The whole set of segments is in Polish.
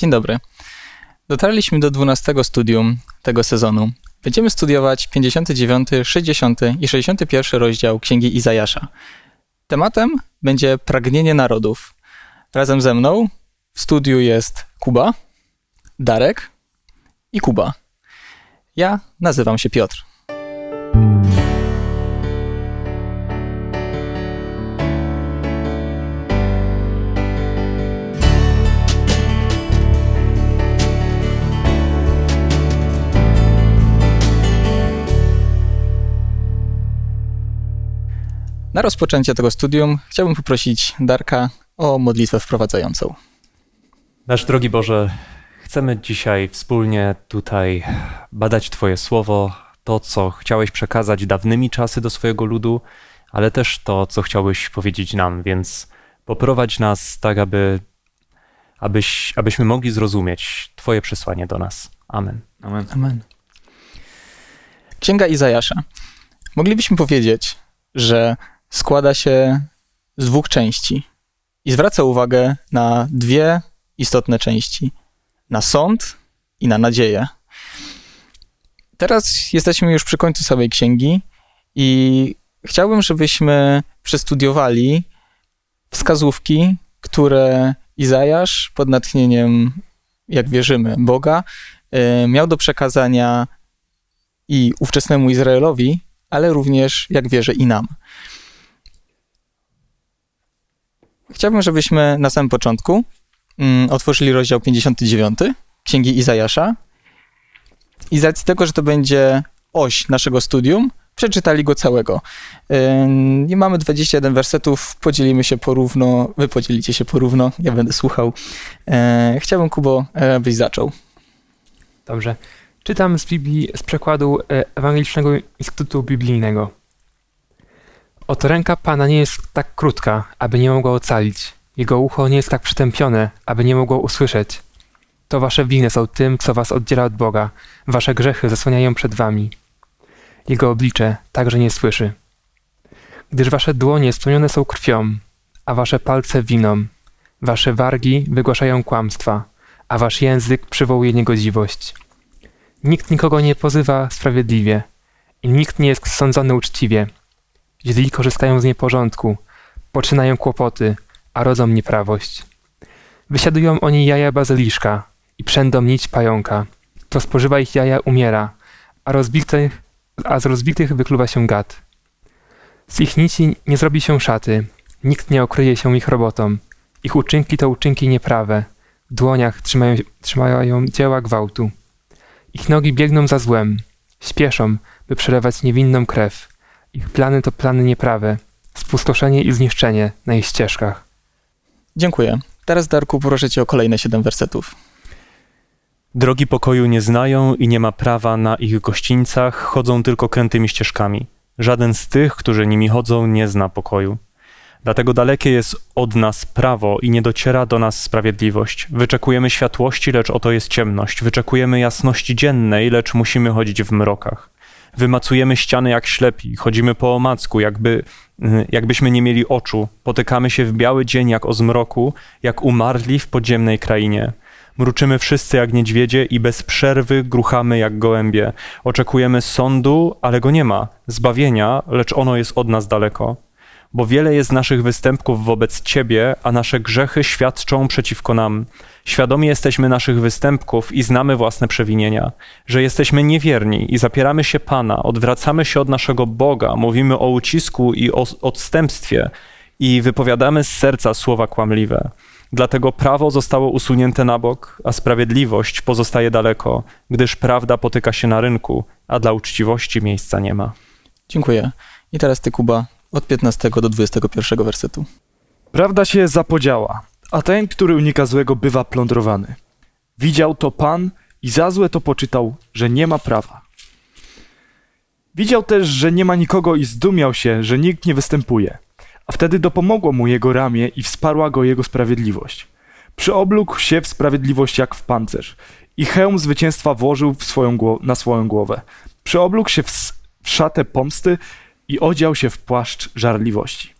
Dzień dobry. Dotarliśmy do 12 studium tego sezonu. Będziemy studiować 59, 60 i 61 rozdział Księgi Izajasza. Tematem będzie pragnienie narodów. Razem ze mną w studiu jest Kuba, Darek i Kuba. Ja nazywam się Piotr. Na rozpoczęcie tego studium chciałbym poprosić Darka o modlitwę wprowadzającą. Nasz drogi Boże, chcemy dzisiaj wspólnie tutaj badać Twoje słowo, to co chciałeś przekazać dawnymi czasy do swojego ludu, ale też to, co chciałbyś powiedzieć nam, więc poprowadź nas tak, aby, abyś, abyśmy mogli zrozumieć Twoje przesłanie do nas. Amen. Amen. Amen. Księga Izajasza. Moglibyśmy powiedzieć, że składa się z dwóch części i zwraca uwagę na dwie istotne części: na sąd i na nadzieję. Teraz jesteśmy już przy końcu samej księgi i chciałbym, żebyśmy przestudiowali wskazówki, które Izajasz pod natchnieniem, jak wierzymy, Boga, y, miał do przekazania i ówczesnemu Izraelowi, ale również, jak wierzę, i nam. Chciałbym, żebyśmy na samym początku mm, otworzyli rozdział 59 Księgi Izajasza i z racji tego, że to będzie oś naszego studium, przeczytali go całego. Nie mamy 21 wersetów, podzielimy się porówno, wy podzielicie się porówno, ja będę słuchał. E, chciałbym, Kubo, abyś zaczął. Dobrze. Czytam z Biblii, z przekładu e, Ewangelicznego Instytutu Biblijnego. Oto ręka Pana nie jest tak krótka, aby nie mogła ocalić. Jego ucho nie jest tak przytępione, aby nie mogło usłyszeć. To wasze winy są tym, co was oddziela od Boga. Wasze grzechy zasłaniają przed wami. Jego oblicze także nie słyszy. Gdyż wasze dłonie spełnione są krwią, a wasze palce winą. Wasze wargi wygłaszają kłamstwa, a wasz język przywołuje niegodziwość. Nikt nikogo nie pozywa sprawiedliwie i nikt nie jest sądzony uczciwie – Źli korzystają z nieporządku, poczynają kłopoty, a rodzą nieprawość. Wysiadują oni jaja bazyliszka i przędą nić pająka. To spożywa ich jaja umiera, a, rozbitych, a z rozbitych wykluwa się gad. Z ich nici nie zrobi się szaty, nikt nie okryje się ich robotą. Ich uczynki to uczynki nieprawe, w dłoniach trzymają, trzymają dzieła gwałtu. Ich nogi biegną za złem, śpieszą, by przelewać niewinną krew. Ich plany to plany nieprawe, spustoszenie i zniszczenie na ich ścieżkach. Dziękuję. Teraz, Darku, proszę cię o kolejne siedem wersetów. Drogi pokoju nie znają i nie ma prawa na ich gościńcach, chodzą tylko krętymi ścieżkami. Żaden z tych, którzy nimi chodzą, nie zna pokoju. Dlatego dalekie jest od nas prawo i nie dociera do nas sprawiedliwość. Wyczekujemy światłości, lecz oto jest ciemność. Wyczekujemy jasności dziennej, lecz musimy chodzić w mrokach wymacujemy ściany jak ślepi, chodzimy po omacku, jakby, y, jakbyśmy nie mieli oczu, potykamy się w biały dzień jak o zmroku, jak umarli w podziemnej krainie. Mruczymy wszyscy jak niedźwiedzie i bez przerwy gruchamy jak gołębie. Oczekujemy sądu, ale go nie ma, zbawienia, lecz ono jest od nas daleko bo wiele jest naszych występków wobec Ciebie, a nasze grzechy świadczą przeciwko nam. Świadomi jesteśmy naszych występków i znamy własne przewinienia, że jesteśmy niewierni i zapieramy się Pana, odwracamy się od naszego Boga, mówimy o ucisku i o odstępstwie i wypowiadamy z serca słowa kłamliwe. Dlatego prawo zostało usunięte na bok, a sprawiedliwość pozostaje daleko, gdyż prawda potyka się na rynku, a dla uczciwości miejsca nie ma. Dziękuję. I teraz ty, Kuba, od 15 do 21 wersetu. Prawda się zapodziała, a ten, który unika złego, bywa plądrowany. Widział to Pan i za złe to poczytał, że nie ma prawa. Widział też, że nie ma nikogo i zdumiał się, że nikt nie występuje. A wtedy dopomogło mu jego ramię i wsparła go jego sprawiedliwość. Przyoblógł się w sprawiedliwość jak w pancerz i hełm zwycięstwa włożył swoją na swoją głowę. Przyoblógł się w, w szatę pomsty i odział się w płaszcz żarliwości.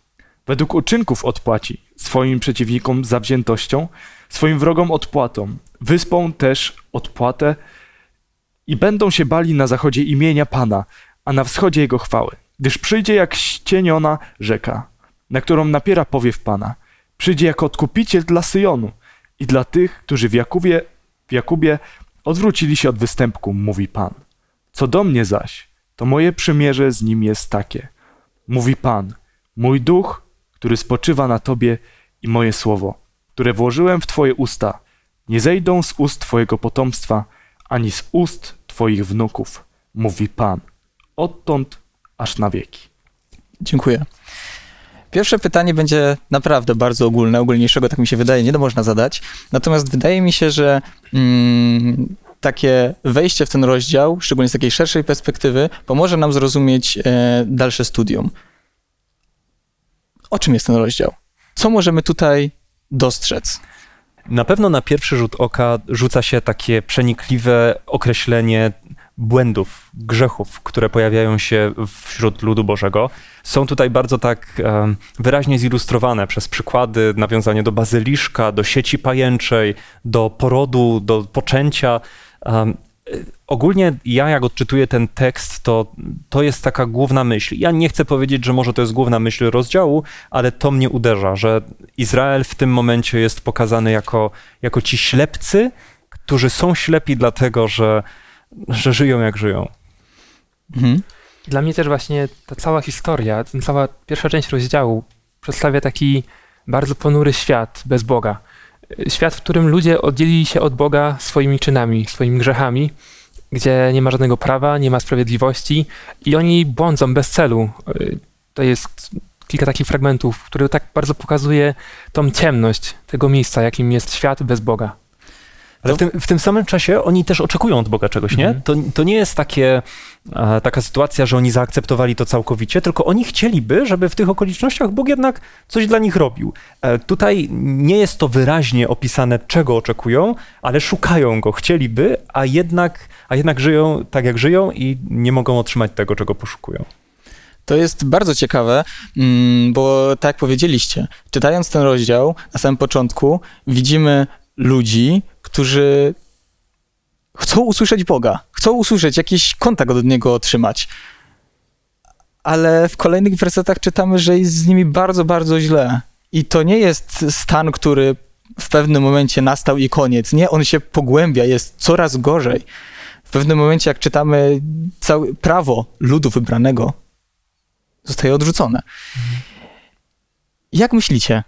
Według uczynków odpłaci swoim przeciwnikom zawziętością, swoim wrogom odpłatą, wyspą też odpłatę i będą się bali na zachodzie imienia Pana, a na wschodzie Jego chwały, gdyż przyjdzie jak ścieniona rzeka, na którą napiera powiew Pana. Przyjdzie jako odkupiciel dla Syjonu i dla tych, którzy w Jakubie, w Jakubie odwrócili się od występku, mówi Pan. Co do mnie zaś, to moje przymierze z nim jest takie. Mówi Pan, mój duch, który spoczywa na Tobie i moje słowo, które włożyłem w Twoje usta, nie zejdą z ust Twojego potomstwa, ani z ust Twoich wnuków, mówi Pan, odtąd aż na wieki. Dziękuję. Pierwsze pytanie będzie naprawdę bardzo ogólne, ogólniejszego, tak mi się wydaje, nie można zadać. Natomiast wydaje mi się, że mm, takie wejście w ten rozdział, szczególnie z takiej szerszej perspektywy, pomoże nam zrozumieć e, dalsze studium. O czym jest ten rozdział? Co możemy tutaj dostrzec? Na pewno na pierwszy rzut oka rzuca się takie przenikliwe określenie błędów, grzechów, które pojawiają się wśród ludu Bożego. Są tutaj bardzo tak um, wyraźnie zilustrowane przez przykłady, nawiązanie do bazyliszka, do sieci pajęczej, do porodu, do poczęcia. Um, ogólnie ja jak odczytuję ten tekst, to to jest taka główna myśl. Ja nie chcę powiedzieć, że może to jest główna myśl rozdziału, ale to mnie uderza, że Izrael w tym momencie jest pokazany jako, jako ci ślepcy, którzy są ślepi dlatego, że, że żyją jak żyją. Mhm. Dla mnie też właśnie ta cała historia, ta cała pierwsza część rozdziału przedstawia taki bardzo ponury świat bez Boga świat, w którym ludzie oddzielili się od Boga swoimi czynami, swoimi grzechami, gdzie nie ma żadnego prawa, nie ma sprawiedliwości i oni błądzą bez celu. To jest kilka takich fragmentów, które tak bardzo pokazuje tą ciemność tego miejsca, jakim jest świat bez Boga. Ale w tym, w tym samym czasie oni też oczekują od Boga czegoś, nie? Mhm. To, to nie jest takie, taka sytuacja, że oni zaakceptowali to całkowicie, tylko oni chcieliby, żeby w tych okolicznościach Bóg jednak coś dla nich robił. E, tutaj nie jest to wyraźnie opisane, czego oczekują, ale szukają go, chcieliby, a jednak, a jednak żyją tak, jak żyją i nie mogą otrzymać tego, czego poszukują. To jest bardzo ciekawe, mm, bo tak jak powiedzieliście, czytając ten rozdział na samym początku, widzimy ludzi, którzy chcą usłyszeć Boga, chcą usłyszeć jakiś kontakt od Niego otrzymać. Ale w kolejnych wersetach czytamy, że jest z nimi bardzo, bardzo źle. I to nie jest stan, który w pewnym momencie nastał i koniec. Nie, on się pogłębia, jest coraz gorzej. W pewnym momencie, jak czytamy całe prawo ludu wybranego, zostaje odrzucone. Jak myślicie,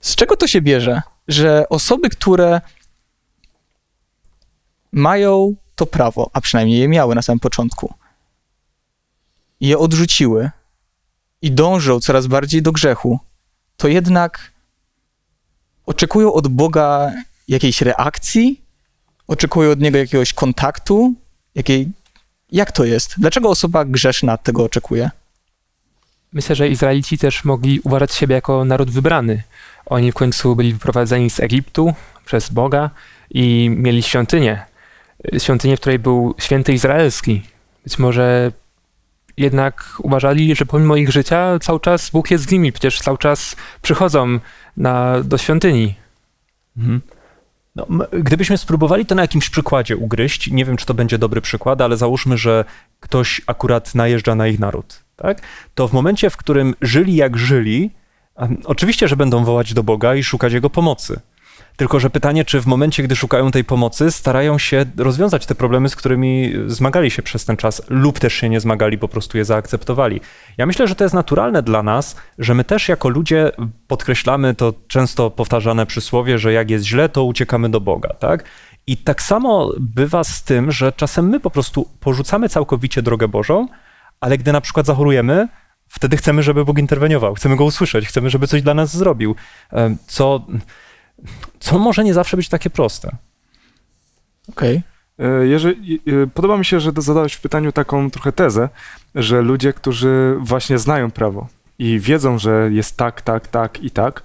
z czego to się bierze, że osoby, które mają to prawo, a przynajmniej je miały na samym początku, je odrzuciły i dążą coraz bardziej do grzechu, to jednak oczekują od Boga jakiejś reakcji, oczekują od Niego jakiegoś kontaktu, jakiej... Jak to jest? Dlaczego osoba grzeszna tego oczekuje? Myślę, że Izraelici też mogli uważać siebie jako naród wybrany. Oni w końcu byli wyprowadzeni z Egiptu przez Boga i mieli świątynię, świątynię, w której był święty izraelski. Być może jednak uważali, że pomimo ich życia cały czas Bóg jest z nimi, przecież cały czas przychodzą na, do świątyni. Mhm. No, gdybyśmy spróbowali to na jakimś przykładzie ugryźć, nie wiem, czy to będzie dobry przykład, ale załóżmy, że ktoś akurat najeżdża na ich naród, tak? To w momencie, w którym żyli jak żyli, oczywiście, że będą wołać do Boga i szukać Jego pomocy. Tylko, że pytanie, czy w momencie, gdy szukają tej pomocy, starają się rozwiązać te problemy, z którymi zmagali się przez ten czas, lub też się nie zmagali, po prostu je zaakceptowali. Ja myślę, że to jest naturalne dla nas, że my też jako ludzie podkreślamy to często powtarzane przysłowie, że jak jest źle, to uciekamy do Boga, tak? I tak samo bywa z tym, że czasem my po prostu porzucamy całkowicie drogę Bożą, ale gdy na przykład zachorujemy, wtedy chcemy, żeby Bóg interweniował, chcemy go usłyszeć, chcemy, żeby coś dla nas zrobił. Co co może nie zawsze być takie proste. Okej. Okay. E, jeżeli, e, podoba mi się, że zadałeś w pytaniu taką trochę tezę, że ludzie, którzy właśnie znają prawo i wiedzą, że jest tak, tak, tak i tak,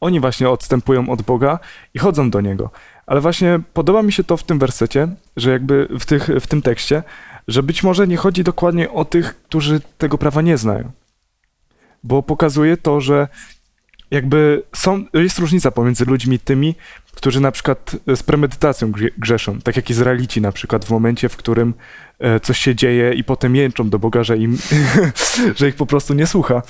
oni właśnie odstępują od Boga i chodzą do Niego. Ale właśnie podoba mi się to w tym wersecie, że jakby w, tych, w tym tekście, że być może nie chodzi dokładnie o tych, którzy tego prawa nie znają. bo pokazuje to, że jakby są, jest różnica pomiędzy ludźmi tymi, którzy na przykład z premedytacją grze- grzeszą, tak jak Izraelici na przykład w momencie, w którym e, coś się dzieje i potem jęczą do Boga, że im, że ich po prostu nie słucha.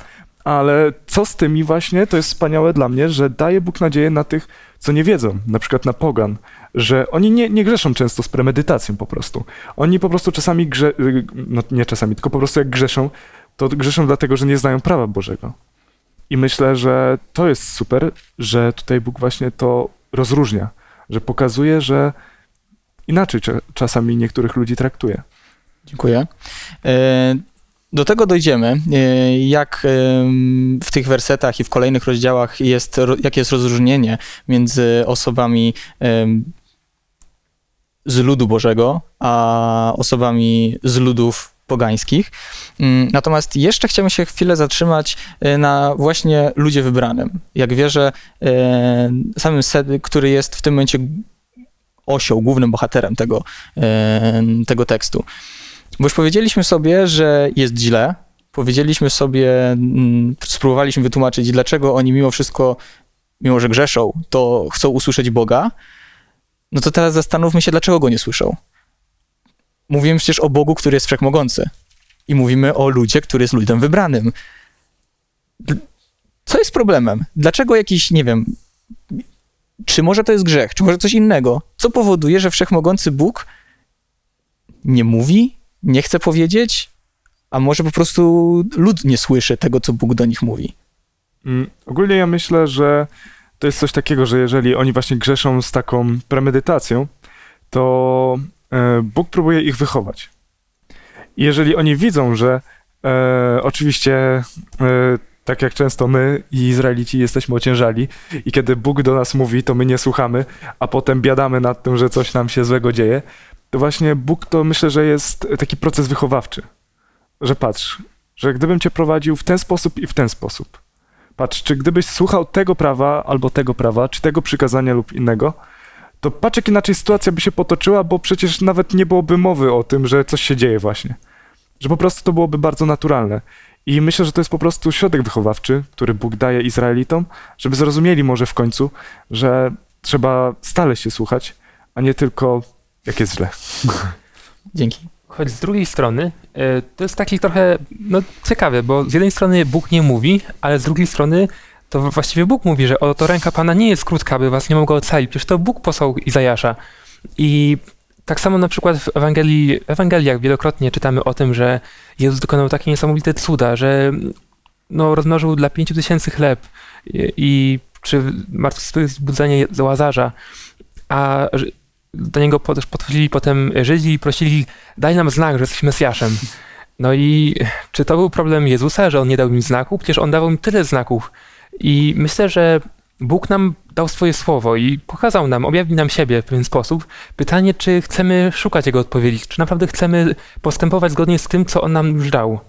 Ale co z tymi właśnie, to jest wspaniałe dla mnie, że daje Bóg nadzieję na tych, co nie wiedzą, na przykład na pogan, że oni nie, nie grzeszą często z premedytacją po prostu. Oni po prostu czasami grze, no nie czasami, tylko po prostu jak grzeszą, to grzeszą dlatego, że nie znają prawa Bożego. I myślę, że to jest super, że tutaj Bóg właśnie to rozróżnia, że pokazuje, że inaczej cza- czasami niektórych ludzi traktuje. Dziękuję. E, Do tego dojdziemy, e, jak em, w tych wersetach i w kolejnych rozdziałach jest, jakie jest rozróżnienie między osobami z ludu Bożego, a osobami z ludów pogańskich. Mm, Natomiast jeszcze chciałbym się chwilę zatrzymać e, na właśnie ludzie wybranym. Jak wierzę, e, samym Sedy, który jest w tym momencie osią, głównym bohaterem tego, e, tego tekstu. Bo już powiedzieliśmy sobie, że jest źle. Powiedzieliśmy sobie, mm, spróbowaliśmy wytłumaczyć, dlaczego oni mimo wszystko, mimo że grzeszą, to chcą usłyszeć Boga. No to teraz zastanówmy się, dlaczego go nie słyszą. Mówimy przecież o Bogu, który jest wszechmogący. I mówimy o ludzie, który jest ludem wybranym. Co jest problemem? Dlaczego jakiś, nie wiem, czy może to jest grzech, czy może coś innego? Co powoduje, że wszechmogący Bóg nie mówi, nie chce powiedzieć, a może po prostu lud nie słyszy tego, co Bóg do nich mówi. Mm, Ogólnie ja myślę, że to jest coś takiego, że jeżeli oni właśnie grzeszą z taką premedytacją, to Bóg próbuje ich wychować. Jeżeli oni widzą, że e, oczywiście e, tak jak często my i Izraelici jesteśmy ociężali i kiedy Bóg do nas mówi, to my nie słuchamy, a potem biadamy nad tym, że coś nam się złego dzieje, to właśnie Bóg to myślę, że jest taki proces wychowawczy. Że patrz, że gdybym cię prowadził w ten sposób i w ten sposób, Patrz, czy gdybyś słuchał tego prawa albo tego prawa, czy tego przykazania lub innego, to patrz, jak inaczej sytuacja by się potoczyła, bo przecież nawet nie byłoby mowy o tym, że coś się dzieje właśnie. Że po prostu to byłoby bardzo naturalne. I myślę, że to jest po prostu środek wychowawczy, który Bóg daje Izraelitom, żeby zrozumieli może w końcu, że trzeba stale się słuchać, a nie tylko jak jest źle. Dzięki. Choć z drugiej strony e, to jest taki trochę no, ciekawe, bo z jednej strony Bóg nie mówi, ale z drugiej strony to właściwie Bóg mówi, że oto ręka Pana nie jest krótka, aby was nie mogła ocalić. Przecież to Bóg posłał Izajasza. I tak samo na przykład w Ewangelii, Ewangeliach wielokrotnie czytamy o tym, że Jezus dokonał takie niesamowite cuda, że no, rozmnożył dla pięciu tysięcy chleb i, i czy zbudzenie Łazarza, a do niego pod- podchodzili potem Żydzi i prosili, daj nam znak, że jesteś Mesjaszem. No i czy to był problem Jezusa, że on nie dał im znaku? Przecież on dawał im tyle znaków. I myślę, że Bóg nam dał swoje słowo i pokazał nam, objawił nam siebie w pewien sposób. Pytanie, czy chcemy szukać Jego odpowiedzi, czy naprawdę chcemy postępować zgodnie z tym, co On nam już dał.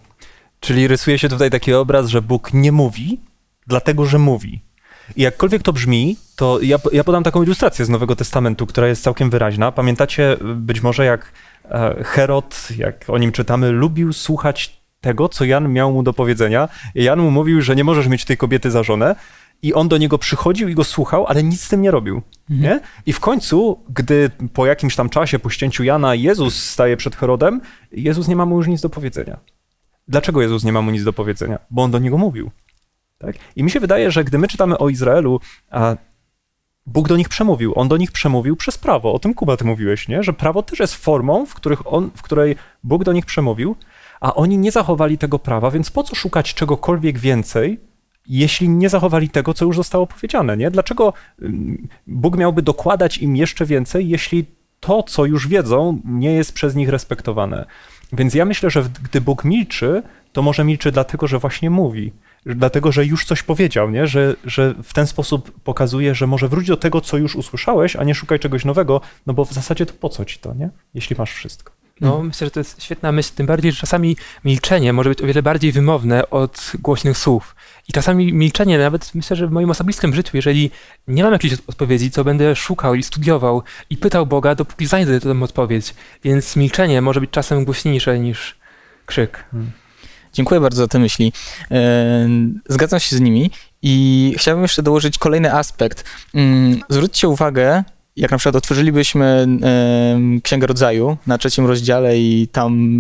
Czyli rysuje się tutaj taki obraz, że Bóg nie mówi, dlatego że mówi. I jakkolwiek to brzmi, to ja, ja podam taką ilustrację z Nowego Testamentu, która jest całkiem wyraźna. Pamiętacie być może, jak e, Herod, jak o nim czytamy, lubił słuchać tego, co Jan miał mu do powiedzenia. Jan mu mówił, że nie możesz mieć tej kobiety za żonę. I on do niego przychodził i go słuchał, ale nic z tym nie robił. Nie? I w końcu, gdy po jakimś tam czasie, po ścięciu Jana, Jezus staje przed Herodem, Jezus nie ma mu już nic do powiedzenia. Dlaczego Jezus nie ma mu nic do powiedzenia? Bo on do niego mówił. Tak? I mi się wydaje, że gdy my czytamy o Izraelu, a Bóg do nich przemówił. On do nich przemówił przez prawo. O tym Kuba ty mówiłeś, nie? Że prawo też jest formą, w, których on, w której Bóg do nich przemówił, a oni nie zachowali tego prawa, więc po co szukać czegokolwiek więcej, jeśli nie zachowali tego, co już zostało powiedziane, nie? Dlaczego ym, Bóg miałby dokładać im jeszcze więcej, jeśli to, co już wiedzą, nie jest przez nich respektowane? Więc ja myślę, że gdy Bóg milczy, to może milczy dlatego, że właśnie mówi. Dlatego, że już coś powiedział, nie? Że, że w ten sposób pokazuje, że może wróć do tego, co już usłyszałeś, a nie szukaj czegoś nowego, no bo w zasadzie to po co ci to, nie? Jeśli masz wszystko. No, myślę, że to jest świetna myśl, tym bardziej, że czasami milczenie może być o wiele bardziej wymowne od głośnych słów. I czasami milczenie, nawet myślę, że w moim osobistym życiu, jeżeli nie mam jakiejś odpowiedzi, to będę szukał i studiował i pytał Boga, dopóki znajdę tę odpowiedź. Więc milczenie może być czasem głośniejsze niż krzyk. Dziękuję bardzo za te myśli. E, Zgadzam się z nimi i chciałbym jeszcze dołożyć kolejny aspekt. Mm, Zwróćcie uwagę, jak na przykład otworzylibyśmy em, Księgę Rodzaju na trzecim rozdziale i tam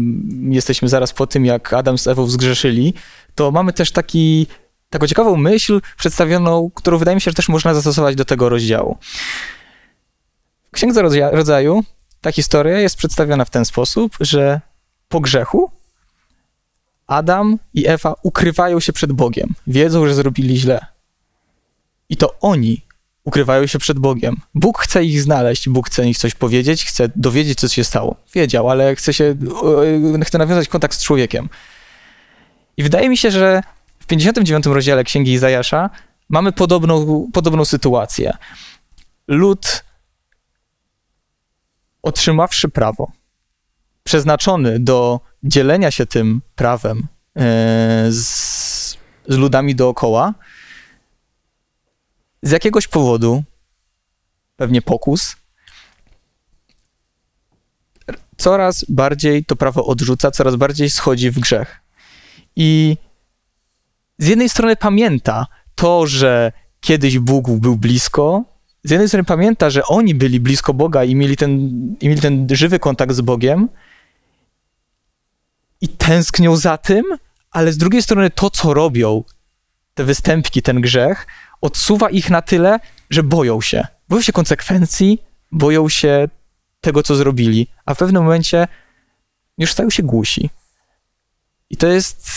jesteśmy zaraz po tym, jak Adam z Ewą zgrzeszyli, to mamy też taki, taką ciekawą myśl przedstawioną, którą wydaje mi się, że też można zastosować do tego rozdziału. W Księdze Rodzaju ta historia jest przedstawiona w ten sposób, że po grzechu Adam i Ewa ukrywają się przed Bogiem. Wiedzą, że zrobili źle. I to oni ukrywają się przed Bogiem. Bóg chce ich znaleźć, Bóg chce ich coś powiedzieć, chce dowiedzieć, co się stało. Wiedział, ale chce się, e, chce nawiązać kontakt z człowiekiem. I wydaje mi się, że w 59 rozdziale Księgi Izajasza mamy podobną, podobną sytuację. Lud otrzymawszy prawo, przeznaczony do dzielenia się tym prawem e, z, z ludami dookoła, z jakiegoś powodu, pewnie pokus, coraz bardziej to prawo odrzuca, coraz bardziej schodzi w grzech. I z jednej strony pamięta to, że kiedyś Bóg był blisko, z jednej strony pamięta, że oni byli blisko Boga i mieli ten, i mieli ten żywy kontakt z Bogiem i tęsknią za tym, ale z drugiej strony to, co robią, te występki, ten grzech, odsuwa ich na tyle, że boją się. Boją się konsekwencji, boją się tego, co zrobili, a w pewnym momencie już stają się głusi. I to jest,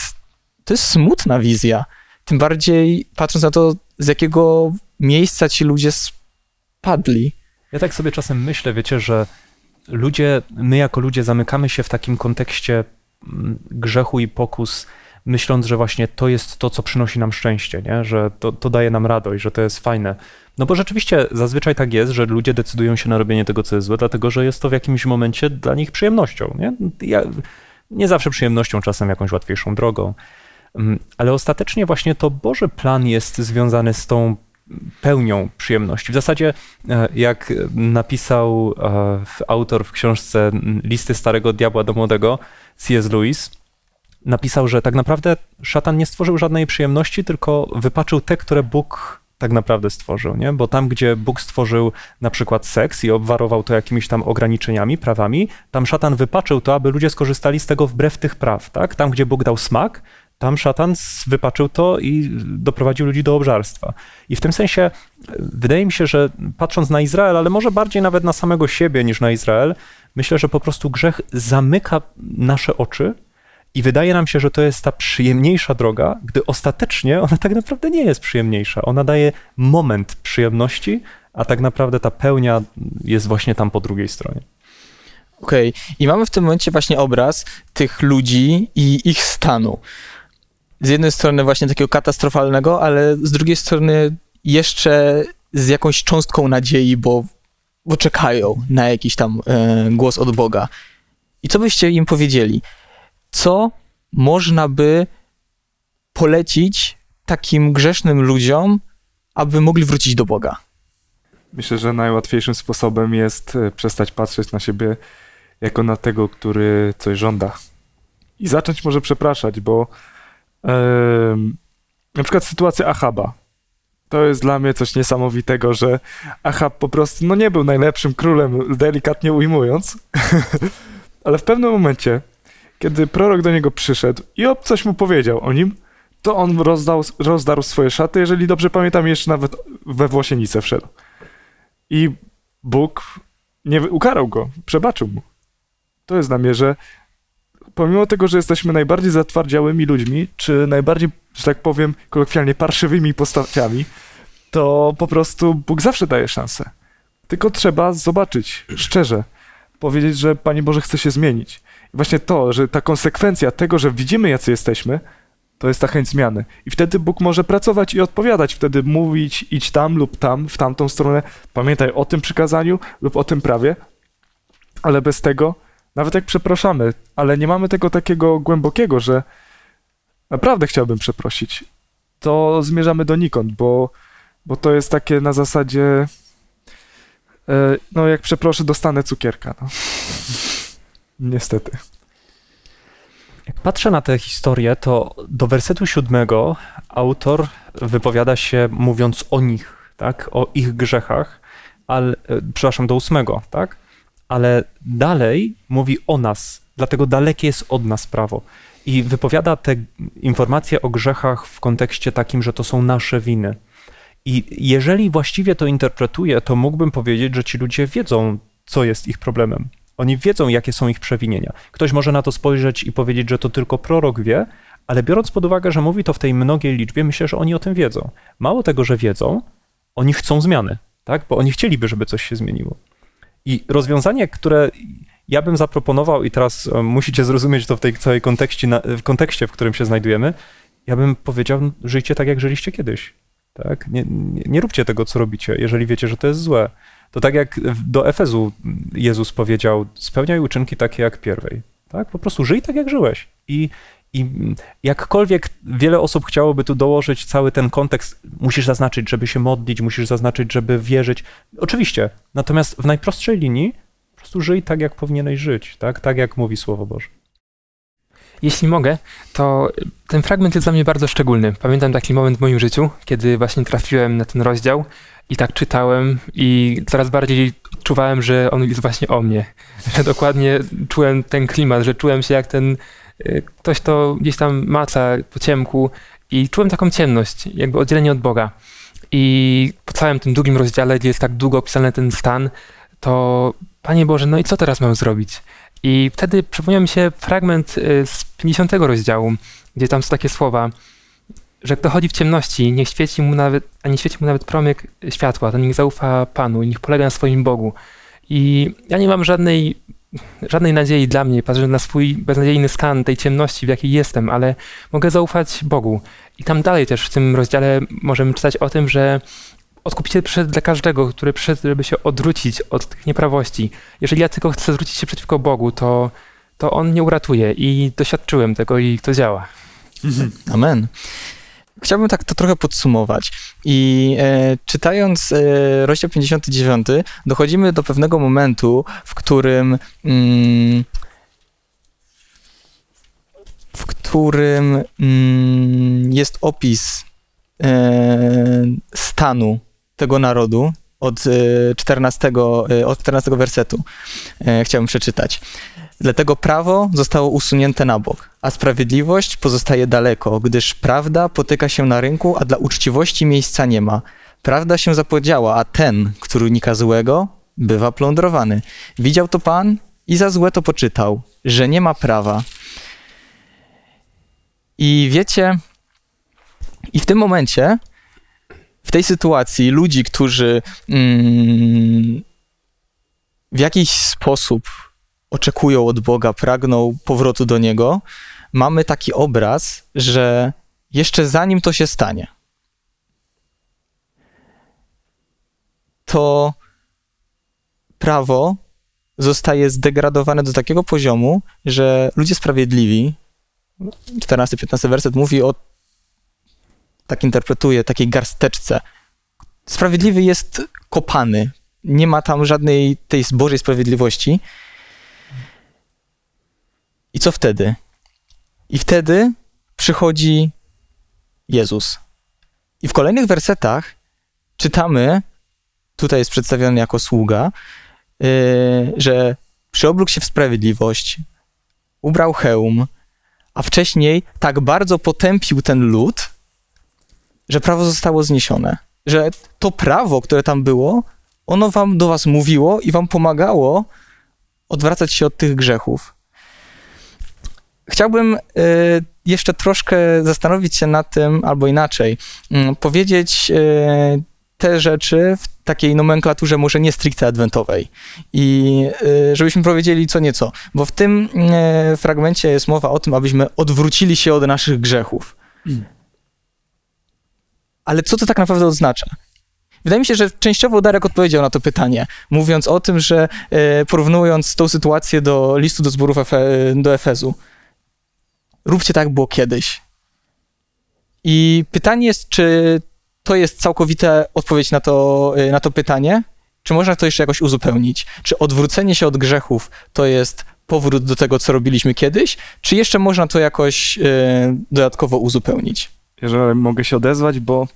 to jest smutna wizja. Tym bardziej patrząc na to, z jakiego miejsca ci ludzie spadli. Ja tak sobie czasem myślę, wiecie, że ludzie, my jako ludzie zamykamy się w takim kontekście mm, grzechu i pokus, myśląc, że właśnie to jest to, co przynosi nam szczęście, nie? że to, to daje nam radość, że to jest fajne. No bo rzeczywiście zazwyczaj tak jest, że ludzie decydują się na robienie tego, co jest złe, dlatego że jest to w jakimś momencie dla nich przyjemnością. Nie, ja, nie zawsze przyjemnością, czasem jakąś łatwiejszą drogą. Mm, Ale ostatecznie właśnie to Boży plan jest związany z tą pełnią przyjemności. W zasadzie, e, jak napisał e, autor w książce Listy Starego Diabła do Młodego, C.S. Lewis, napisał, że tak naprawdę szatan nie stworzył żadnej przyjemności, tylko wypaczył te, które Bóg tak naprawdę stworzył, nie? Bo tam, gdzie Bóg stworzył na przykład seks i obwarował to jakimiś tam ograniczeniami, prawami, tam szatan wypaczył to, aby ludzie skorzystali z tego wbrew tych praw, tak? Tam, gdzie Bóg dał smak, tam szatan wypaczył to i doprowadził ludzi do obżarstwa. I w tym sensie e, wydaje mi się, że patrząc na Izrael, ale może bardziej nawet na samego siebie niż na Izrael, myślę, że po prostu grzech zamyka nasze oczy i wydaje nam się, że to jest ta przyjemniejsza droga, gdy ostatecznie ona tak naprawdę nie jest przyjemniejsza. Ona daje moment przyjemności, a tak naprawdę ta pełnia jest właśnie tam po drugiej stronie. Okej, i mamy w tym momencie właśnie obraz tych ludzi i ich stanu. Z jednej strony właśnie takiego katastrofalnego, ale z drugiej strony jeszcze z jakąś cząstką nadziei, bo, bo czekają na jakiś tam e, głos od Boga. I co byście im powiedzieli? Co można by polecić takim grzesznym ludziom, aby mogli wrócić do Boga? Myślę, że najłatwiejszym sposobem jest e, przestać patrzeć na siebie jako na tego, który coś żąda. I zacząć może przepraszać, bo em, na przykład sytuacja Achaba. To jest dla mnie coś niesamowitego, że Achab po prostu no nie był najlepszym królem, delikatnie ujmując, ale w pewnym momencie, kiedy prorok do niego przyszedł i o coś mu powiedział o nim, to on rozdał, rozdarł swoje szaty, jeżeli dobrze pamiętam, jeszcze nawet we włosienicę wszedł. I Bóg nie ukarał go, przebaczył mu. To jest mnie, że pomimo tego, że jesteśmy najbardziej zatwardziałymi ludźmi, czy najbardziej, że tak powiem, kolokwialnie parszywymi postaciami, to po prostu Bóg zawsze daje szansę. Tylko trzeba zobaczyć szczerze, powiedzieć, że Panie Boże chce się zmienić. Właśnie to, że ta konsekwencja tego, że widzimy, jacy jesteśmy, to jest ta chęć zmiany. I wtedy Bóg może pracować i odpowiadać, wtedy mówić, idź tam lub tam, w tamtą stronę, pamiętaj o tym przykazaniu lub o tym prawie, ale bez tego, nawet jak przepraszamy, ale nie mamy tego takiego głębokiego, że naprawdę chciałbym przeprosić, to zmierzamy donikąd, bo, bo to jest takie na zasadzie, e, no jak przeproszę, dostanę cukierka. No. Niestety. Jak patrzę na tę historię, to do wersetu siódmego autor wypowiada się mówiąc o nich, tak? O ich grzechach, ale, przepraszam, do ósmego, tak? Ale dalej mówi o nas, dlatego dalekie jest od nas prawo. I wypowiada te informacje o grzechach w kontekście takim, że to są nasze winy. I jeżeli właściwie to interpretuję, to mógłbym powiedzieć, że ci ludzie wiedzą, co jest ich problemem. Oni wiedzą, jakie są ich przewinienia. Ktoś może na to spojrzeć i powiedzieć, że to tylko prorok wie, ale biorąc pod uwagę, że mówi to w tej mnogiej liczbie, myślę, że oni o tym wiedzą. Mało tego, że wiedzą, oni chcą zmiany, tak? Bo oni chcieliby, żeby coś się zmieniło. I rozwiązanie, które ja bym zaproponował, i teraz e, musicie zrozumieć to w tej całej kontekście, w kontekście, w którym się znajdujemy, ja bym powiedział, żyjcie tak, jak żyliście kiedyś. Tak? Nie, nie, nie róbcie tego, co robicie, jeżeli wiecie, że to jest złe. To tak jak do Efezu Jezus powiedział, spełniaj uczynki takie jak pierwej. Tak? Po prostu żyj tak, jak żyłeś. I, I jakkolwiek wiele osób chciałoby tu dołożyć cały ten kontekst, musisz zaznaczyć, żeby się modlić, musisz zaznaczyć, żeby wierzyć. Oczywiście. Natomiast w najprostszej linii po prostu żyj tak, jak powinieneś żyć, tak, tak jak mówi Słowo Boże. Jeśli mogę, to ten fragment jest dla mnie bardzo szczególny. Pamiętam taki moment w moim życiu, kiedy właśnie trafiłem na ten rozdział i tak czytałem i coraz bardziej czuwałem, że on jest właśnie o mnie. Że dokładnie czułem ten klimat, że czułem się jak ten y, ktoś, to gdzieś tam maca po ciemku i czułem taką ciemność, jakby oddzielenie od Boga. I po całym tym długim rozdziale, gdzie jest tak długo opisany ten stan, to Panie Boże, no i co teraz mam zrobić? I wtedy przypomniał mi się fragment y, z 50 rozdziału, gdzie tam są takie słowa, że kto chodzi w ciemności, niech świeci mu nawet, a nie świeci mu nawet promyk światła, to niech zaufa Panu i niech polega na swoim Bogu. I ja nie mam żadnej, żadnej nadziei dla mnie, patrzę na swój beznadziejny stan tej ciemności, w jakiej jestem, ale mogę zaufać Bogu. I tam dalej też w tym rozdziale możemy czytać o tym, że Odkupiciel przyszedł dla każdego, który przyszedł, żeby się odwrócić od tych nieprawości. Jeżeli ja tylko chcę zwrócić się przeciwko Bogu, to, to On nie uratuje i doświadczyłem tego i to działa. Amen. Chciałbym tak to trochę podsumować. I e, czytając e, rozdział 59, dochodzimy do pewnego momentu, w którym mm, w którym mm, jest opis e, stanu tego narodu od 14, e, e, od 14 wersetu. E, chciałbym przeczytać. Dlatego prawo zostało usunięte na bok, a sprawiedliwość pozostaje daleko, gdyż prawda potyka się na rynku, a dla uczciwości miejsca nie ma. Prawda się zapodziała, a ten, który unika złego, bywa plądrowany. Widział to Pan i za złe to poczytał, że nie ma prawa. I wiecie, i w tym momencie w tej sytuacji ludzi, którzy mm, w jakiś sposób oczekują od Boga, pragną powrotu do Niego, mamy taki obraz, że jeszcze zanim to się stanie, to prawo zostaje zdegradowane do takiego poziomu, że ludzie sprawiedliwi, 14-15 werset mówi o tak interpretuję, takiej garsteczce. Sprawiedliwy jest kopany. Nie ma tam żadnej tej Bożej sprawiedliwości. I co wtedy? I wtedy przychodzi Jezus. I w kolejnych wersetach czytamy, tutaj jest przedstawiony jako sługa, yy, że przyoblógł się w sprawiedliwość, ubrał hełm, a wcześniej tak bardzo potępił ten lud, że prawo zostało zniesione. Że to prawo, które tam było, ono wam do was mówiło i wam pomagało odwracać się od tych grzechów. Chciałbym y, jeszcze troszkę zastanowić się nad tym, albo inaczej, y, powiedzieć y, te rzeczy w takiej nomenklaturze może nie stricte adwentowej. I y, żebyśmy powiedzieli co nieco, bo w tym fragmencie jest mowa o tym, abyśmy odwrócili się od naszych grzechów. Mm. Ale co to tak naprawdę oznacza? Wydaje mi się, że częściowo Darek odpowiedział na to pytanie, mówiąc o tym, że porównując tą sytuację do listu do zborów Efe, do Efezu. Róbcie tak, jak było kiedyś. I pytanie jest, czy to jest całkowita odpowiedź na to, e, na to pytanie, czy można to jeszcze jakoś uzupełnić? Czy odwrócenie się od grzechów to jest powrót do tego, co robiliśmy kiedyś, czy jeszcze można to jakoś e, dodatkowo uzupełnić? Jeżeli mogę się odezwać, bo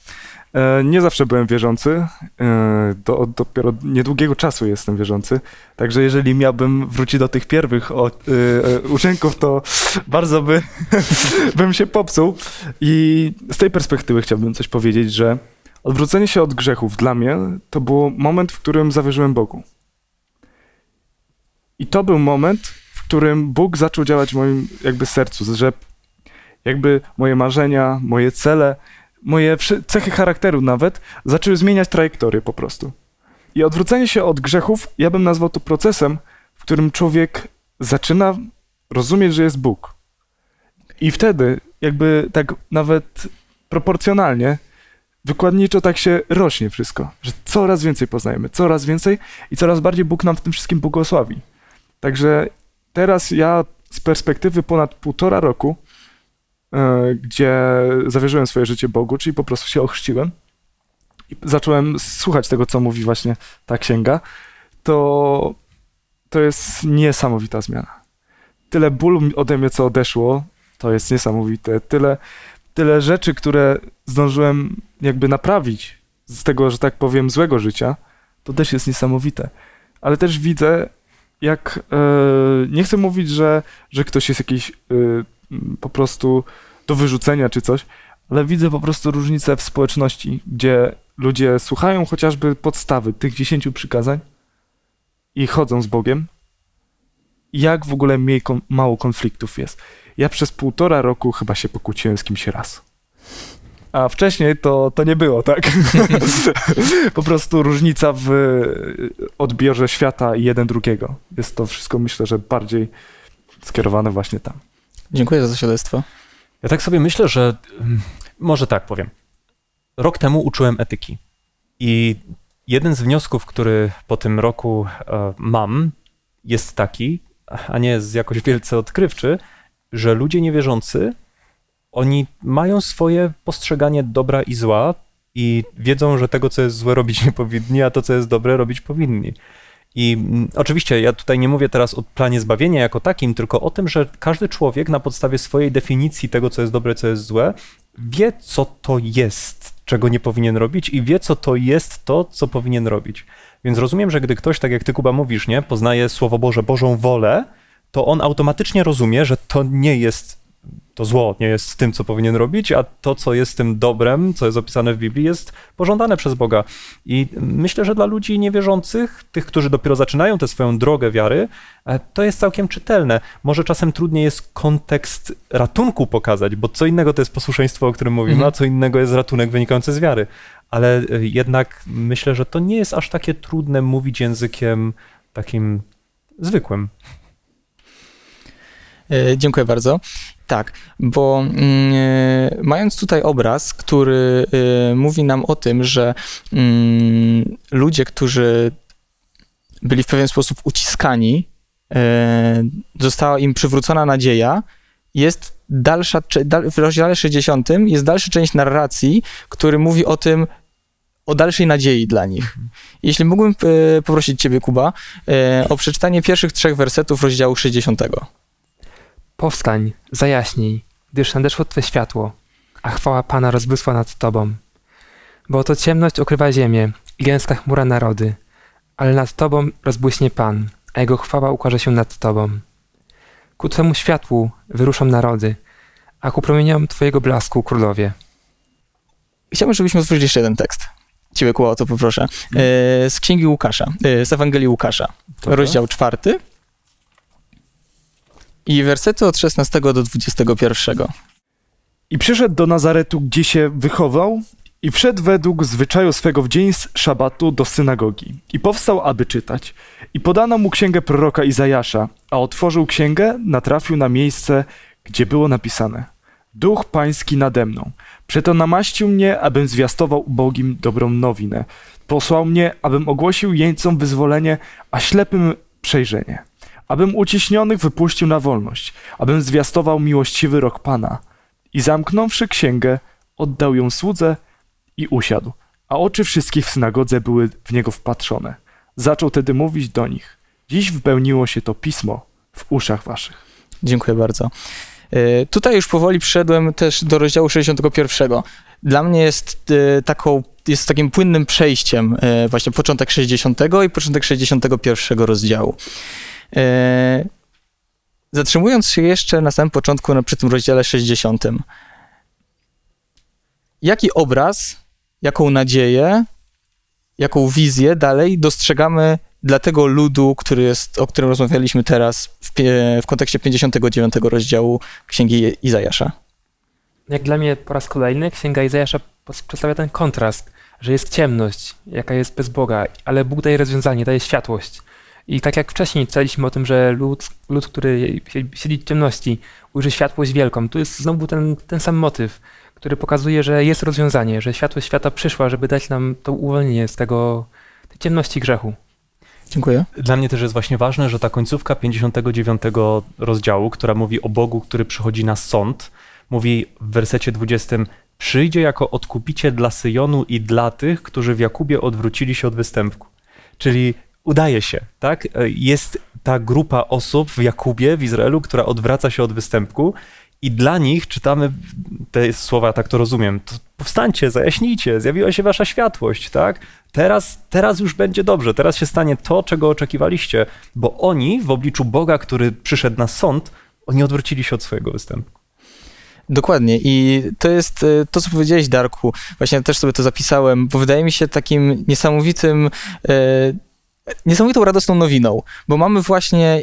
nie zawsze byłem wierzący, e, do, dopiero niedługiego czasu jestem wierzący, także jeżeli miałbym wrócić do tych e, e, uczynków, to bardzo by, bym się popsuł. I z tej perspektywy chciałbym coś powiedzieć, że odwrócenie się od grzechów dla mnie to był moment, w którym zawierzyłem Bogu. I to był moment, w którym Bóg zaczął działać w moim jakby sercu, że jakby moje marzenia, moje cele, moje cechy charakteru nawet zaczęły zmieniać trajektorię po prostu. I odwrócenie się od grzechów, ja bym nazwał to procesem, w którym człowiek zaczyna rozumieć, że jest Bóg. I wtedy jakby tak nawet proporcjonalnie, wykładniczo tak się rośnie wszystko, że coraz więcej poznajemy, coraz więcej i coraz bardziej Bóg nam w tym wszystkim błogosławi. Także teraz ja z perspektywy ponad półtora roku, gdzie zawierzyłem swoje życie Bogu, czyli po prostu się ochrzciłem i zacząłem słuchać tego, co mówi właśnie ta księga, to, to jest niesamowita zmiana. Tyle bólu ode mnie, co odeszło, to jest niesamowite. Tyle, tyle rzeczy, które zdążyłem jakby naprawić z tego, że tak powiem, złego życia, to też jest niesamowite. Ale też widzę, jak e, nie chcę mówić, że, że ktoś jest jakiś e, m, po prostu do wyrzucenia czy coś, ale widzę po prostu różnicę w społeczności, gdzie ludzie słuchają chociażby podstawy tych dziesięciu przykazań i chodzą z Bogiem. Jak w ogóle mniej mało konfliktów jest. Ja przez półtora roku chyba się pokłóciłem z kimś raz. A wcześniej to, to nie było, tak? po prostu różnica w odbiorze świata i jeden drugiego. Jest to wszystko, myślę, że bardziej skierowane właśnie tam. Dziękuję za to świadectwo. Ja tak sobie myślę, że mm, może tak powiem. Rok temu uczyłem etyki. I jeden z wniosków, który po tym roku e, mam, jest taki, a nie jest jakoś wielce odkrywczy, że ludzie niewierzący, oni mają swoje postrzeganie dobra i zła i wiedzą, że tego, co jest złe, robić nie powinni, a to, co jest dobre, robić powinni. I mm, oczywiście ja tutaj nie mówię teraz o planie zbawienia jako takim, tylko o tym, że każdy człowiek na podstawie swojej definicji tego, co jest dobre, co jest złe, wie, co to jest, czego nie powinien robić i wie, co to jest to, co powinien robić. Więc rozumiem, że gdy ktoś, tak jak ty, Kuba, mówisz, nie, poznaje Słowo Boże, Bożą wolę, to on automatycznie rozumie, że to nie jest to zło, nie jest tym, co powinien robić, a to, co jest tym dobrem, co jest opisane w Biblii, jest pożądane przez Boga. I myślę, że dla ludzi niewierzących, tych, którzy dopiero zaczynają tę swoją drogę wiary, e, to jest całkiem czytelne. Może czasem trudniej jest kontekst ratunku pokazać, bo co innego to jest posłuszeństwo, o którym mówimy, Mhm. a co innego jest ratunek wynikający z wiary. Ale e, jednak myślę, że to nie jest aż takie trudne mówić językiem takim zwykłym. E, Dziękuję bardzo. Tak, bo e, mając tutaj obraz, który e, mówi nam o tym, że mm, ludzie, którzy byli w pewien sposób uciskani, e, została im przywrócona nadzieja, jest dalsza, dal- w rozdziale 60 jest dalsza część narracji, który mówi o tym, o dalszej nadziei dla nich. Jeśli mógłbym poprosić Ciebie, Kuba, o przeczytanie pierwszych trzech wersetów rozdziału 60. Powstań, zajaśnij, gdyż nadeszło Twe światło, a chwała Pana rozbłysła nad Tobą. Bo oto ciemność okrywa ziemię i gęsta chmura narody, ale nad Tobą rozbłyśnie Pan, a Jego chwała ukaże się nad Tobą. Ku Twemu światłu wyruszą narody, a ku promieniom Twojego blasku królowie. Chciałbym, żebyśmy otworzyli jeszcze jeden tekst. Ciebie, Kuba, o to poproszę. E, z Księgi Łukasza, e, z Ewangelii Łukasza, rozdział czwarty i wersety od 16 do 21. I przyszedł do Nazaretu, gdzie się wychował, i wszedł według zwyczaju swego w dzień z szabatu do synagogi. I powstał, aby czytać. I podano mu księgę proroka Izajasza, a otworzył księgę, natrafił na miejsce, gdzie było napisane: Duch Pański nade mną. Przeto namaścił mnie, abym zwiastował ubogim dobrą nowinę. Posłał mnie, abym ogłosił jeńcom wyzwolenie, a ślepym przejrzenie. Abym uciśnionych wypuścił na wolność, abym zwiastował miłościwy rok Pana. I zamknąwszy księgę, oddał ją słudze i usiadł, a oczy wszystkich w synagodze były w niego wpatrzone. Zaczął tedy mówić do nich: Dziś wypełniło się to pismo w uszach waszych. Dziękuję bardzo. E, Tutaj już powoli przyszedłem też do rozdziału 61. Dla mnie jest e, taką, jest takim płynnym przejściem e, właśnie początek 60 i początek 61 rozdziału. E, Zatrzymując się jeszcze na samym początku, na, przy tym rozdziale 60. Jaki obraz, jaką nadzieję, jaką wizję dalej dostrzegamy dla tego ludu, który jest, o którym rozmawialiśmy teraz w, w kontekście 59 rozdziału Księgi Izajasza. Jak dla mnie po raz kolejny Księga Izajasza przedstawia ten kontrast, że jest ciemność, jaka jest bez Boga, ale Bóg daje rozwiązanie, daje światłość. I tak jak wcześniej czytaliśmy o tym, że lud, lud który sie- siedzi w ciemności, ujrzy światłość wielką, tu jest znowu ten, ten sam motyw, który pokazuje, że jest rozwiązanie, że światłość świata przyszła, żeby dać nam to uwolnienie z tego, tej ciemności grzechu. Dziękuję. Dla mnie też jest właśnie ważne, że ta końcówka 59 rozdziału, która mówi o Bogu, który przychodzi na sąd, mówi w wersecie 20: Przyjdzie jako odkupiciel dla Syjonu i dla tych, którzy w Jakubie odwrócili się od występku. Czyli udaje się, tak? Jest ta grupa osób w Jakubie, w Izraelu, która odwraca się od występku. I dla nich czytamy te słowa, tak to rozumiem. To powstańcie, zajaśnijcie, zjawiła się wasza światłość, tak? Teraz, teraz już będzie dobrze, teraz się stanie to, czego oczekiwaliście, bo oni w obliczu Boga, który przyszedł na sąd, oni odwrócili się od swojego występu. Dokładnie. I to jest e, to, co powiedziałeś, Darku. Właśnie też sobie to zapisałem, bo wydaje mi się takim niesamowitym, e, niesamowitą radosną nowiną, bo mamy właśnie e,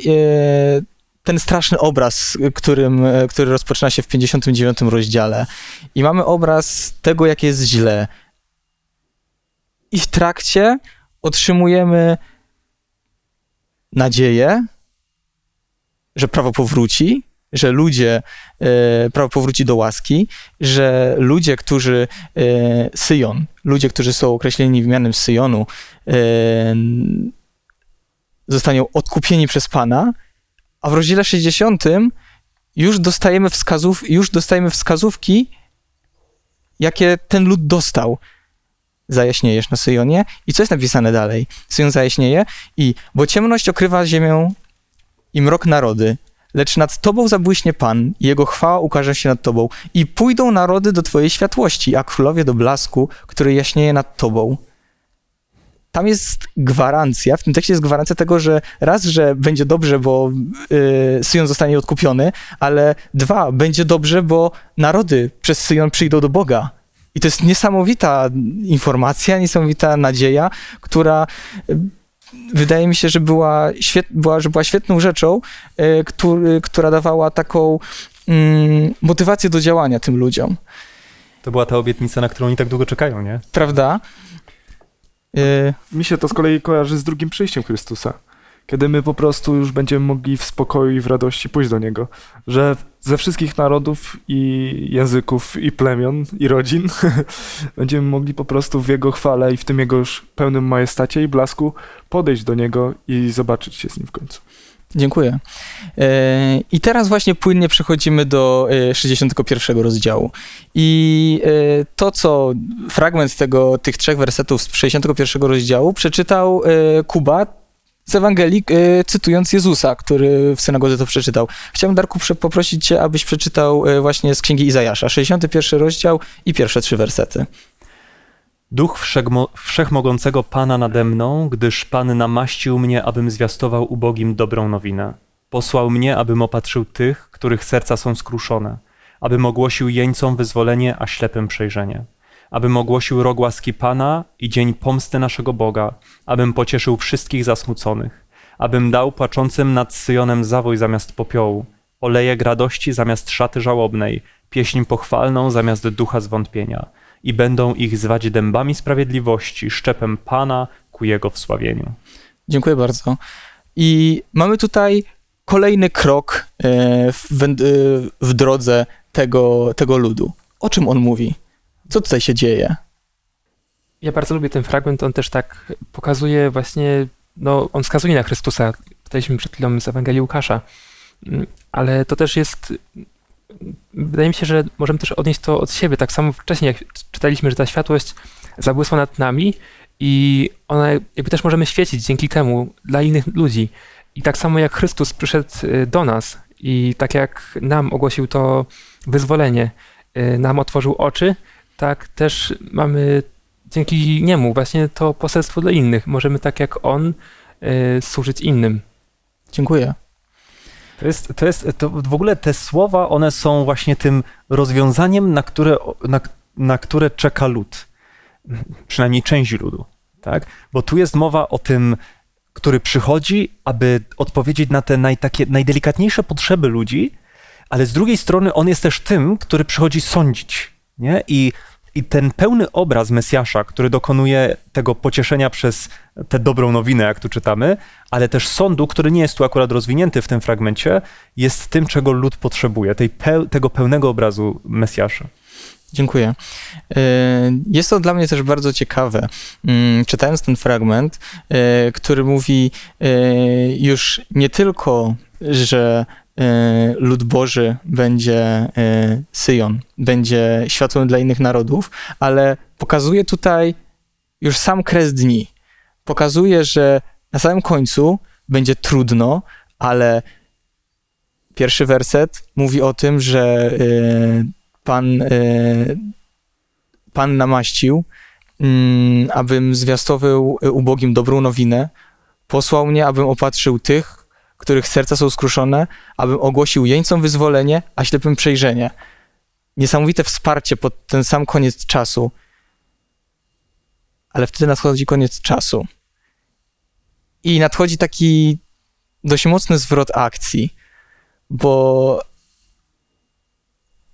ten straszny obraz, którym, e, który rozpoczyna się w 59 rozdziale. I mamy obraz tego, jak jest źle. I w trakcie otrzymujemy nadzieję, że prawo powróci, że ludzie, e, prawo powróci do łaski, że ludzie, którzy, e, Syjon, ludzie, którzy są określeni w mianem Syjonu, e, zostaną odkupieni przez Pana, a w rozdziale 60 już dostajemy wskazów, już dostajemy wskazówki, jakie ten lud dostał. Zajaśniejesz na Syjonie. I co jest napisane dalej? Syjon zajaśnieje i bo ciemność okrywa ziemię i mrok narody, lecz nad tobą zabłyśnie Pan jego chwała ukaże się nad tobą i pójdą narody do twojej światłości, a królowie do blasku, który jaśnieje nad tobą. Tam jest gwarancja, w tym tekście jest gwarancja tego, że raz, że będzie dobrze, bo y, Syjon zostanie odkupiony, ale dwa, będzie dobrze, bo narody przez Syjon przyjdą do Boga. I to jest niesamowita informacja, niesamowita nadzieja, która y, wydaje mi się, że była, świet, była, że była świetną rzeczą, y, który, która dawała taką mm, motywację do działania tym ludziom. To była ta obietnica, na którą oni tak długo czekają, nie? Prawda? Y, Mi się to z kolei kojarzy z drugim przyjściem Chrystusa. Kiedy my po prostu już będziemy mogli w spokoju i w radości pójść do Niego. Że ze wszystkich narodów i języków i plemion i rodzin będziemy mogli po prostu w Jego chwale i w tym Jego już pełnym majestacie i blasku podejść do Niego i zobaczyć się z Nim w końcu. Dziękuję. E, I teraz właśnie płynnie przechodzimy do e, 61 rozdziału. I e, to, co fragment tego, tych trzech wersetów z 61 rozdziału przeczytał e, Kuba z Ewangelii, e, cytując Jezusa, który w synagodze to przeczytał. Chciałbym, Darku, poprosić cię, abyś przeczytał e, właśnie z Księgi Izajasza, 61 rozdział i pierwsze trzy wersety. Duch wszechmo, wszechmogącego Pana nade mną, gdyż Pan namaścił mnie, abym zwiastował ubogim dobrą nowinę. Posłał mnie, abym opatrzył tych, których serca są skruszone, abym ogłosił jeńcom wyzwolenie, a ślepym przejrzenie. Abym ogłosił rok łaski Pana i dzień pomsty naszego Boga, abym pocieszył wszystkich zasmuconych, abym dał płaczącym nad Syjonem zawój zamiast popiołu, olejek radości zamiast szaty żałobnej, pieśń pochwalną zamiast ducha zwątpienia i będą ich zwać dębami sprawiedliwości, szczepem Pana ku Jego wsławieniu. Dziękuję bardzo. I mamy tutaj kolejny krok e, w, e, w drodze tego, tego ludu. O czym on mówi? Co tutaj się dzieje? Ja bardzo lubię ten fragment, on też tak pokazuje właśnie, no on wskazuje na Chrystusa, czytaliśmy przed chwilą z Ewangelii Łukasza, Mm, ale to też jest, wydaje mi się, że możemy też odnieść to od siebie, tak samo wcześniej jak czytaliśmy, że ta światłość zabłysła nad nami i ona jakby też możemy świecić dzięki temu dla innych ludzi. I tak samo jak Chrystus przyszedł y, do nas i tak jak nam ogłosił to wyzwolenie, y, nam otworzył oczy, tak też mamy dzięki niemu właśnie to poselstwo dla innych. Możemy tak jak on y, służyć innym. Dziękuję. To jest, to jest, to w ogóle te słowa, one są właśnie tym rozwiązaniem, na które, na, na które czeka lud. Przynajmniej część ludu, tak? Bo tu jest mowa o tym, który przychodzi, aby odpowiedzieć na te naj, takie najdelikatniejsze potrzeby ludzi, ale z drugiej strony on jest też tym, który przychodzi sądzić, nie? I, i ten pełny obraz Mesjasza, który dokonuje tego pocieszenia przez tę dobrą nowinę, jak tu czytamy, ale też sądu, który nie jest tu akurat rozwinięty w tym fragmencie, jest tym, czego lud potrzebuje, tej peł, tego pełnego obrazu Mesjasza. Dziękuję. E, Jest to dla mnie też bardzo ciekawe. Mm, Czytając ten fragment, e, który mówi e, już nie tylko, że lud Boży będzie e, Syjon, będzie światłem dla innych narodów, ale pokazuje tutaj już sam kres dni. Pokazuje, że na samym końcu będzie trudno, ale pierwszy werset mówi o tym, że e, Pan, e, Pan namaścił, mm, abym zwiastował e, ubogim dobrą nowinę. Posłał mnie, abym opatrzył tych, których serca są skruszone, abym ogłosił jeńcom wyzwolenie, a ślepym przejrzenie. Niesamowite wsparcie pod ten sam koniec czasu. Ale wtedy nadchodzi koniec czasu. I nadchodzi taki dość mocny zwrot akcji, bo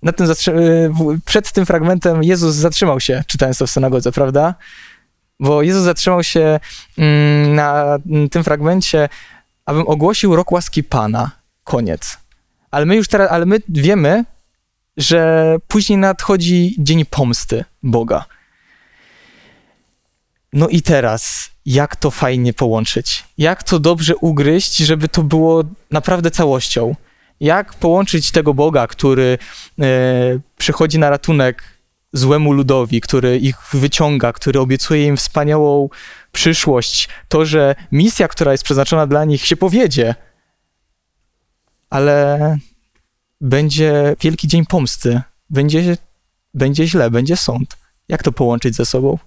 na tym przed tym fragmentem Jezus zatrzymał się, czytając to w synagodze, prawda? Bo Jezus zatrzymał się mm, na tym fragmencie, abym ogłosił rok łaski Pana. Koniec. Ale my już teraz, ale my wiemy, że później nadchodzi dzień pomsty Boga. No i teraz, jak to fajnie połączyć? Jak to dobrze ugryźć, żeby to było naprawdę całością? Jak połączyć tego Boga, który e, przychodzi na ratunek złemu ludowi, który ich wyciąga, który obiecuje im wspaniałą przyszłość, to, że misja, która jest przeznaczona dla nich, się powiedzie, ale będzie wielki dzień pomsty, będzie, będzie źle, będzie sąd. Jak to połączyć ze sobą?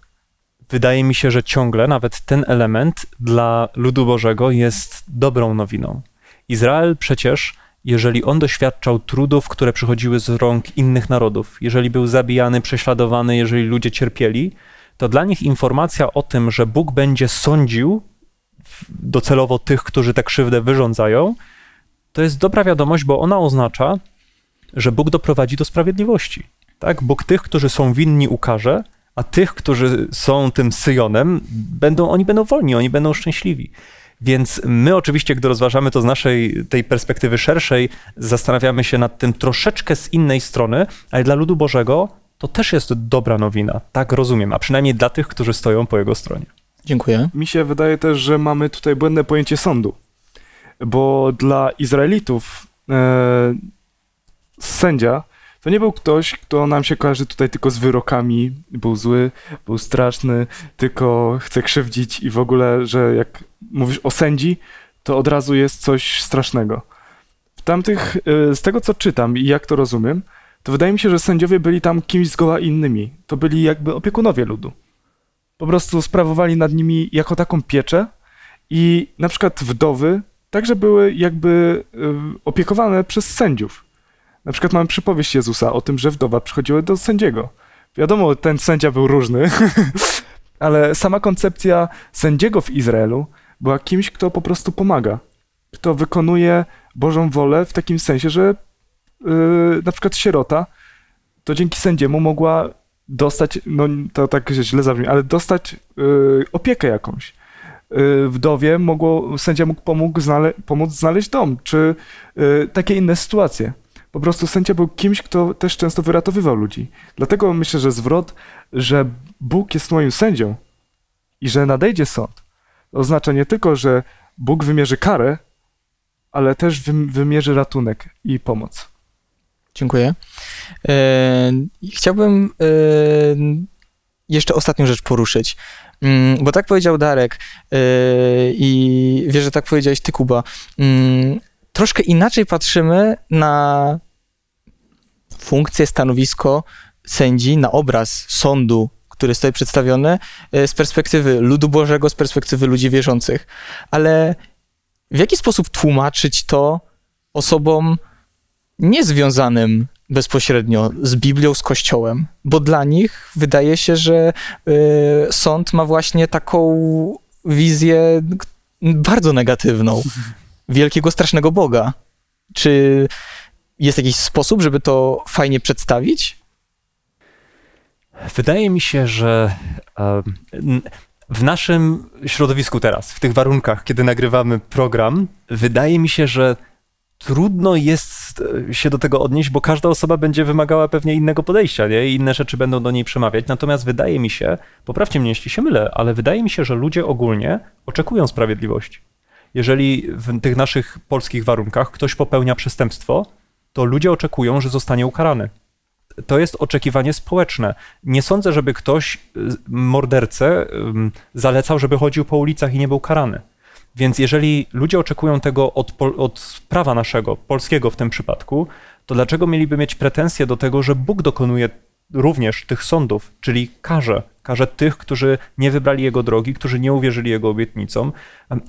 Wydaje mi się, że ciągle nawet ten element dla ludu Bożego jest dobrą nowiną. Izrael przecież, jeżeli on doświadczał trudów, które przychodziły z rąk innych narodów, jeżeli był zabijany, prześladowany, jeżeli ludzie cierpieli, to dla nich informacja o tym, że Bóg będzie sądził docelowo tych, którzy tę krzywdę wyrządzają, to jest dobra wiadomość, bo ona oznacza, że Bóg doprowadzi do sprawiedliwości. Tak? Bóg tych, którzy są winni, ukarze, a tych, którzy są tym Syjonem, będą, oni będą wolni, oni będą szczęśliwi. Więc my oczywiście, gdy rozważamy to z naszej tej perspektywy szerszej, zastanawiamy się nad tym troszeczkę z innej strony, ale dla ludu Bożego to też jest dobra nowina. Tak rozumiem, a przynajmniej dla tych, którzy stoją po jego stronie. Dziękuję. Mi się wydaje też, że mamy tutaj błędne pojęcie sądu, bo dla Izraelitów e, sędzia to nie był ktoś, kto nam się kojarzy tutaj tylko z wyrokami, był zły, był straszny, tylko chce krzywdzić i w ogóle, że jak mówisz o sędzi, to od razu jest coś strasznego. W tamtych, e, z tego co czytam i jak to rozumiem, to wydaje mi się, że sędziowie byli tam kimś zgoła innymi. To byli jakby opiekunowie ludu. Po prostu sprawowali nad nimi jako taką pieczę i na przykład wdowy także były jakby y, opiekowane przez sędziów. Na przykład mamy przypowieść Jezusa o tym, że wdowa przychodziła do sędziego. Wiadomo, ten sędzia był różny, ale sama koncepcja sędziego w Izraelu była kimś, kto po prostu pomaga, kto wykonuje Bożą wolę w takim sensie, że yy, na przykład sierota to dzięki sędziemu mogła dostać, no to tak źle zabrzmi, ale dostać yy, opiekę jakąś. Yy, wdowie mogło, sędzia mógł pomógł znale, pomóc znaleźć dom, czy yy, takie inne sytuacje. Po prostu sędzia był kimś, kto też często wyratowywał ludzi. Dlatego myślę, że zwrot, że Bóg jest moim sędzią i że nadejdzie sąd, oznacza nie tylko, że Bóg wymierzy karę, ale też wym- wymierzy ratunek i pomoc. Dziękuję. E, Chciałbym e, jeszcze ostatnią rzecz poruszyć. Mm, Bo tak powiedział Darek yy, i wiesz, że tak powiedziałeś ty, Kuba. Mm, Troszkę inaczej patrzymy na funkcję, stanowisko sędzi, na obraz sądu, który jest tutaj przedstawiony z perspektywy ludu Bożego, z perspektywy ludzi wierzących. Ale w jaki sposób tłumaczyć to osobom niezwiązanym bezpośrednio z Biblią, z Kościołem? Bo dla nich wydaje się, że y, sąd ma właśnie taką wizję bardzo negatywną wielkiego, strasznego Boga. Czy jest jakiś sposób, żeby to fajnie przedstawić? Wydaje mi się, że w naszym środowisku teraz, w tych warunkach, kiedy nagrywamy program, wydaje mi się, że trudno jest e, się do tego odnieść, bo każda osoba będzie wymagała pewnie innego podejścia, nie? I inne rzeczy będą do niej przemawiać. Natomiast wydaje mi się, poprawcie mnie, jeśli się mylę, ale wydaje mi się, że ludzie ogólnie oczekują sprawiedliwości. Jeżeli w tych naszych polskich warunkach ktoś popełnia przestępstwo, to ludzie oczekują, że zostanie ukarany to jest oczekiwanie społeczne. Nie sądzę, żeby ktoś y, mordercę zalecał, żeby chodził po ulicach i nie był karany. Więc jeżeli ludzie oczekują tego od, od prawa naszego, polskiego w tym przypadku, to dlaczego mieliby mieć pretensje do tego, że Bóg dokonuje również tych sądów, czyli karze, karze tych, którzy nie wybrali Jego drogi, którzy nie uwierzyli Jego obietnicom.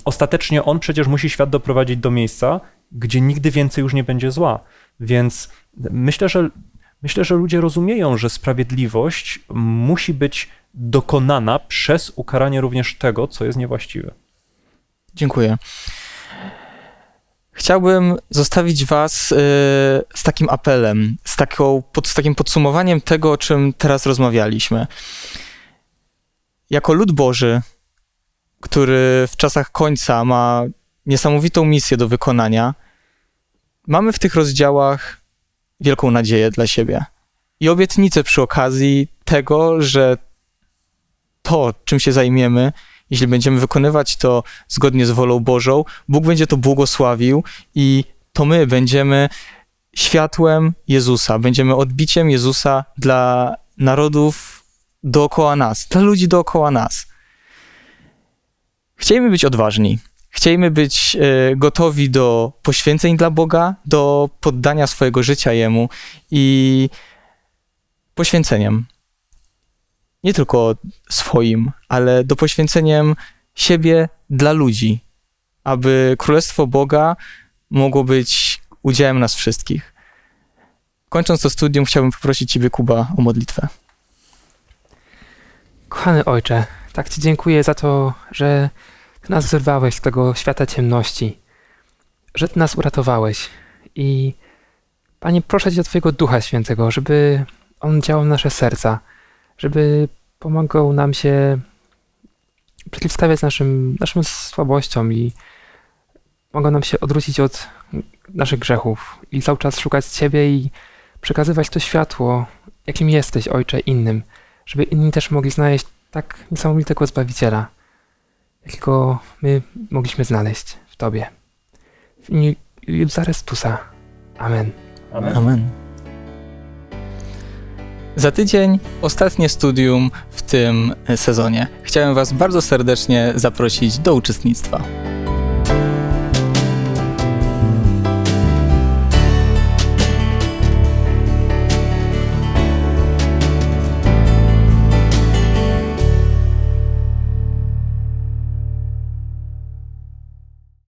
Ostatecznie On przecież musi świat doprowadzić do miejsca, gdzie nigdy więcej już nie będzie zła. Więc myślę, że Myślę, że ludzie rozumieją, że sprawiedliwość musi być dokonana przez ukaranie również tego, co jest niewłaściwe. Dziękuję. Chciałbym zostawić Was y, z takim apelem, z, taką, pod, z takim podsumowaniem tego, o czym teraz rozmawialiśmy. Jako lud Boży, który w czasach końca ma niesamowitą misję do wykonania, mamy w tych rozdziałach wielką nadzieję dla siebie i obietnicę przy okazji tego, że to, czym się zajmiemy, jeśli będziemy wykonywać to zgodnie z wolą Bożą, Bóg będzie to błogosławił i to my będziemy światłem Jezusa, będziemy odbiciem Jezusa dla narodów dookoła nas, dla ludzi dookoła nas. Chcielibyśmy być odważni. Chcielibyśmy być e, gotowi do poświęceń dla Boga, do poddania swojego życia Jemu i poświęceniem. Nie tylko swoim, ale do poświęceniem siebie dla ludzi, aby Królestwo Boga mogło być udziałem nas wszystkich. Kończąc to studium, chciałbym poprosić Ciebie, Kuba, o modlitwę. Kochany Ojcze, tak Ci dziękuję za to, że Ty nas wyrwałeś z tego świata ciemności, że Ty nas uratowałeś. I Panie, proszę Cię o Twojego Ducha Świętego, żeby On działał w nasze serca, żeby pomagał nam się przeciwstawiać naszym, naszym słabościom i pomagał nam się odwrócić od naszych grzechów i cały czas szukać Ciebie i przekazywać to światło, jakim jesteś, Ojcze, innym, żeby inni też mogli znaleźć tak niesamowitego Zbawiciela, jakiego my mogliśmy znaleźć w Tobie. W imieniu Jezusa Chrystusa. Amen. Amen. Za tydzień ostatnie studium w tym sezonie. Chciałem Was bardzo serdecznie zaprosić do uczestnictwa.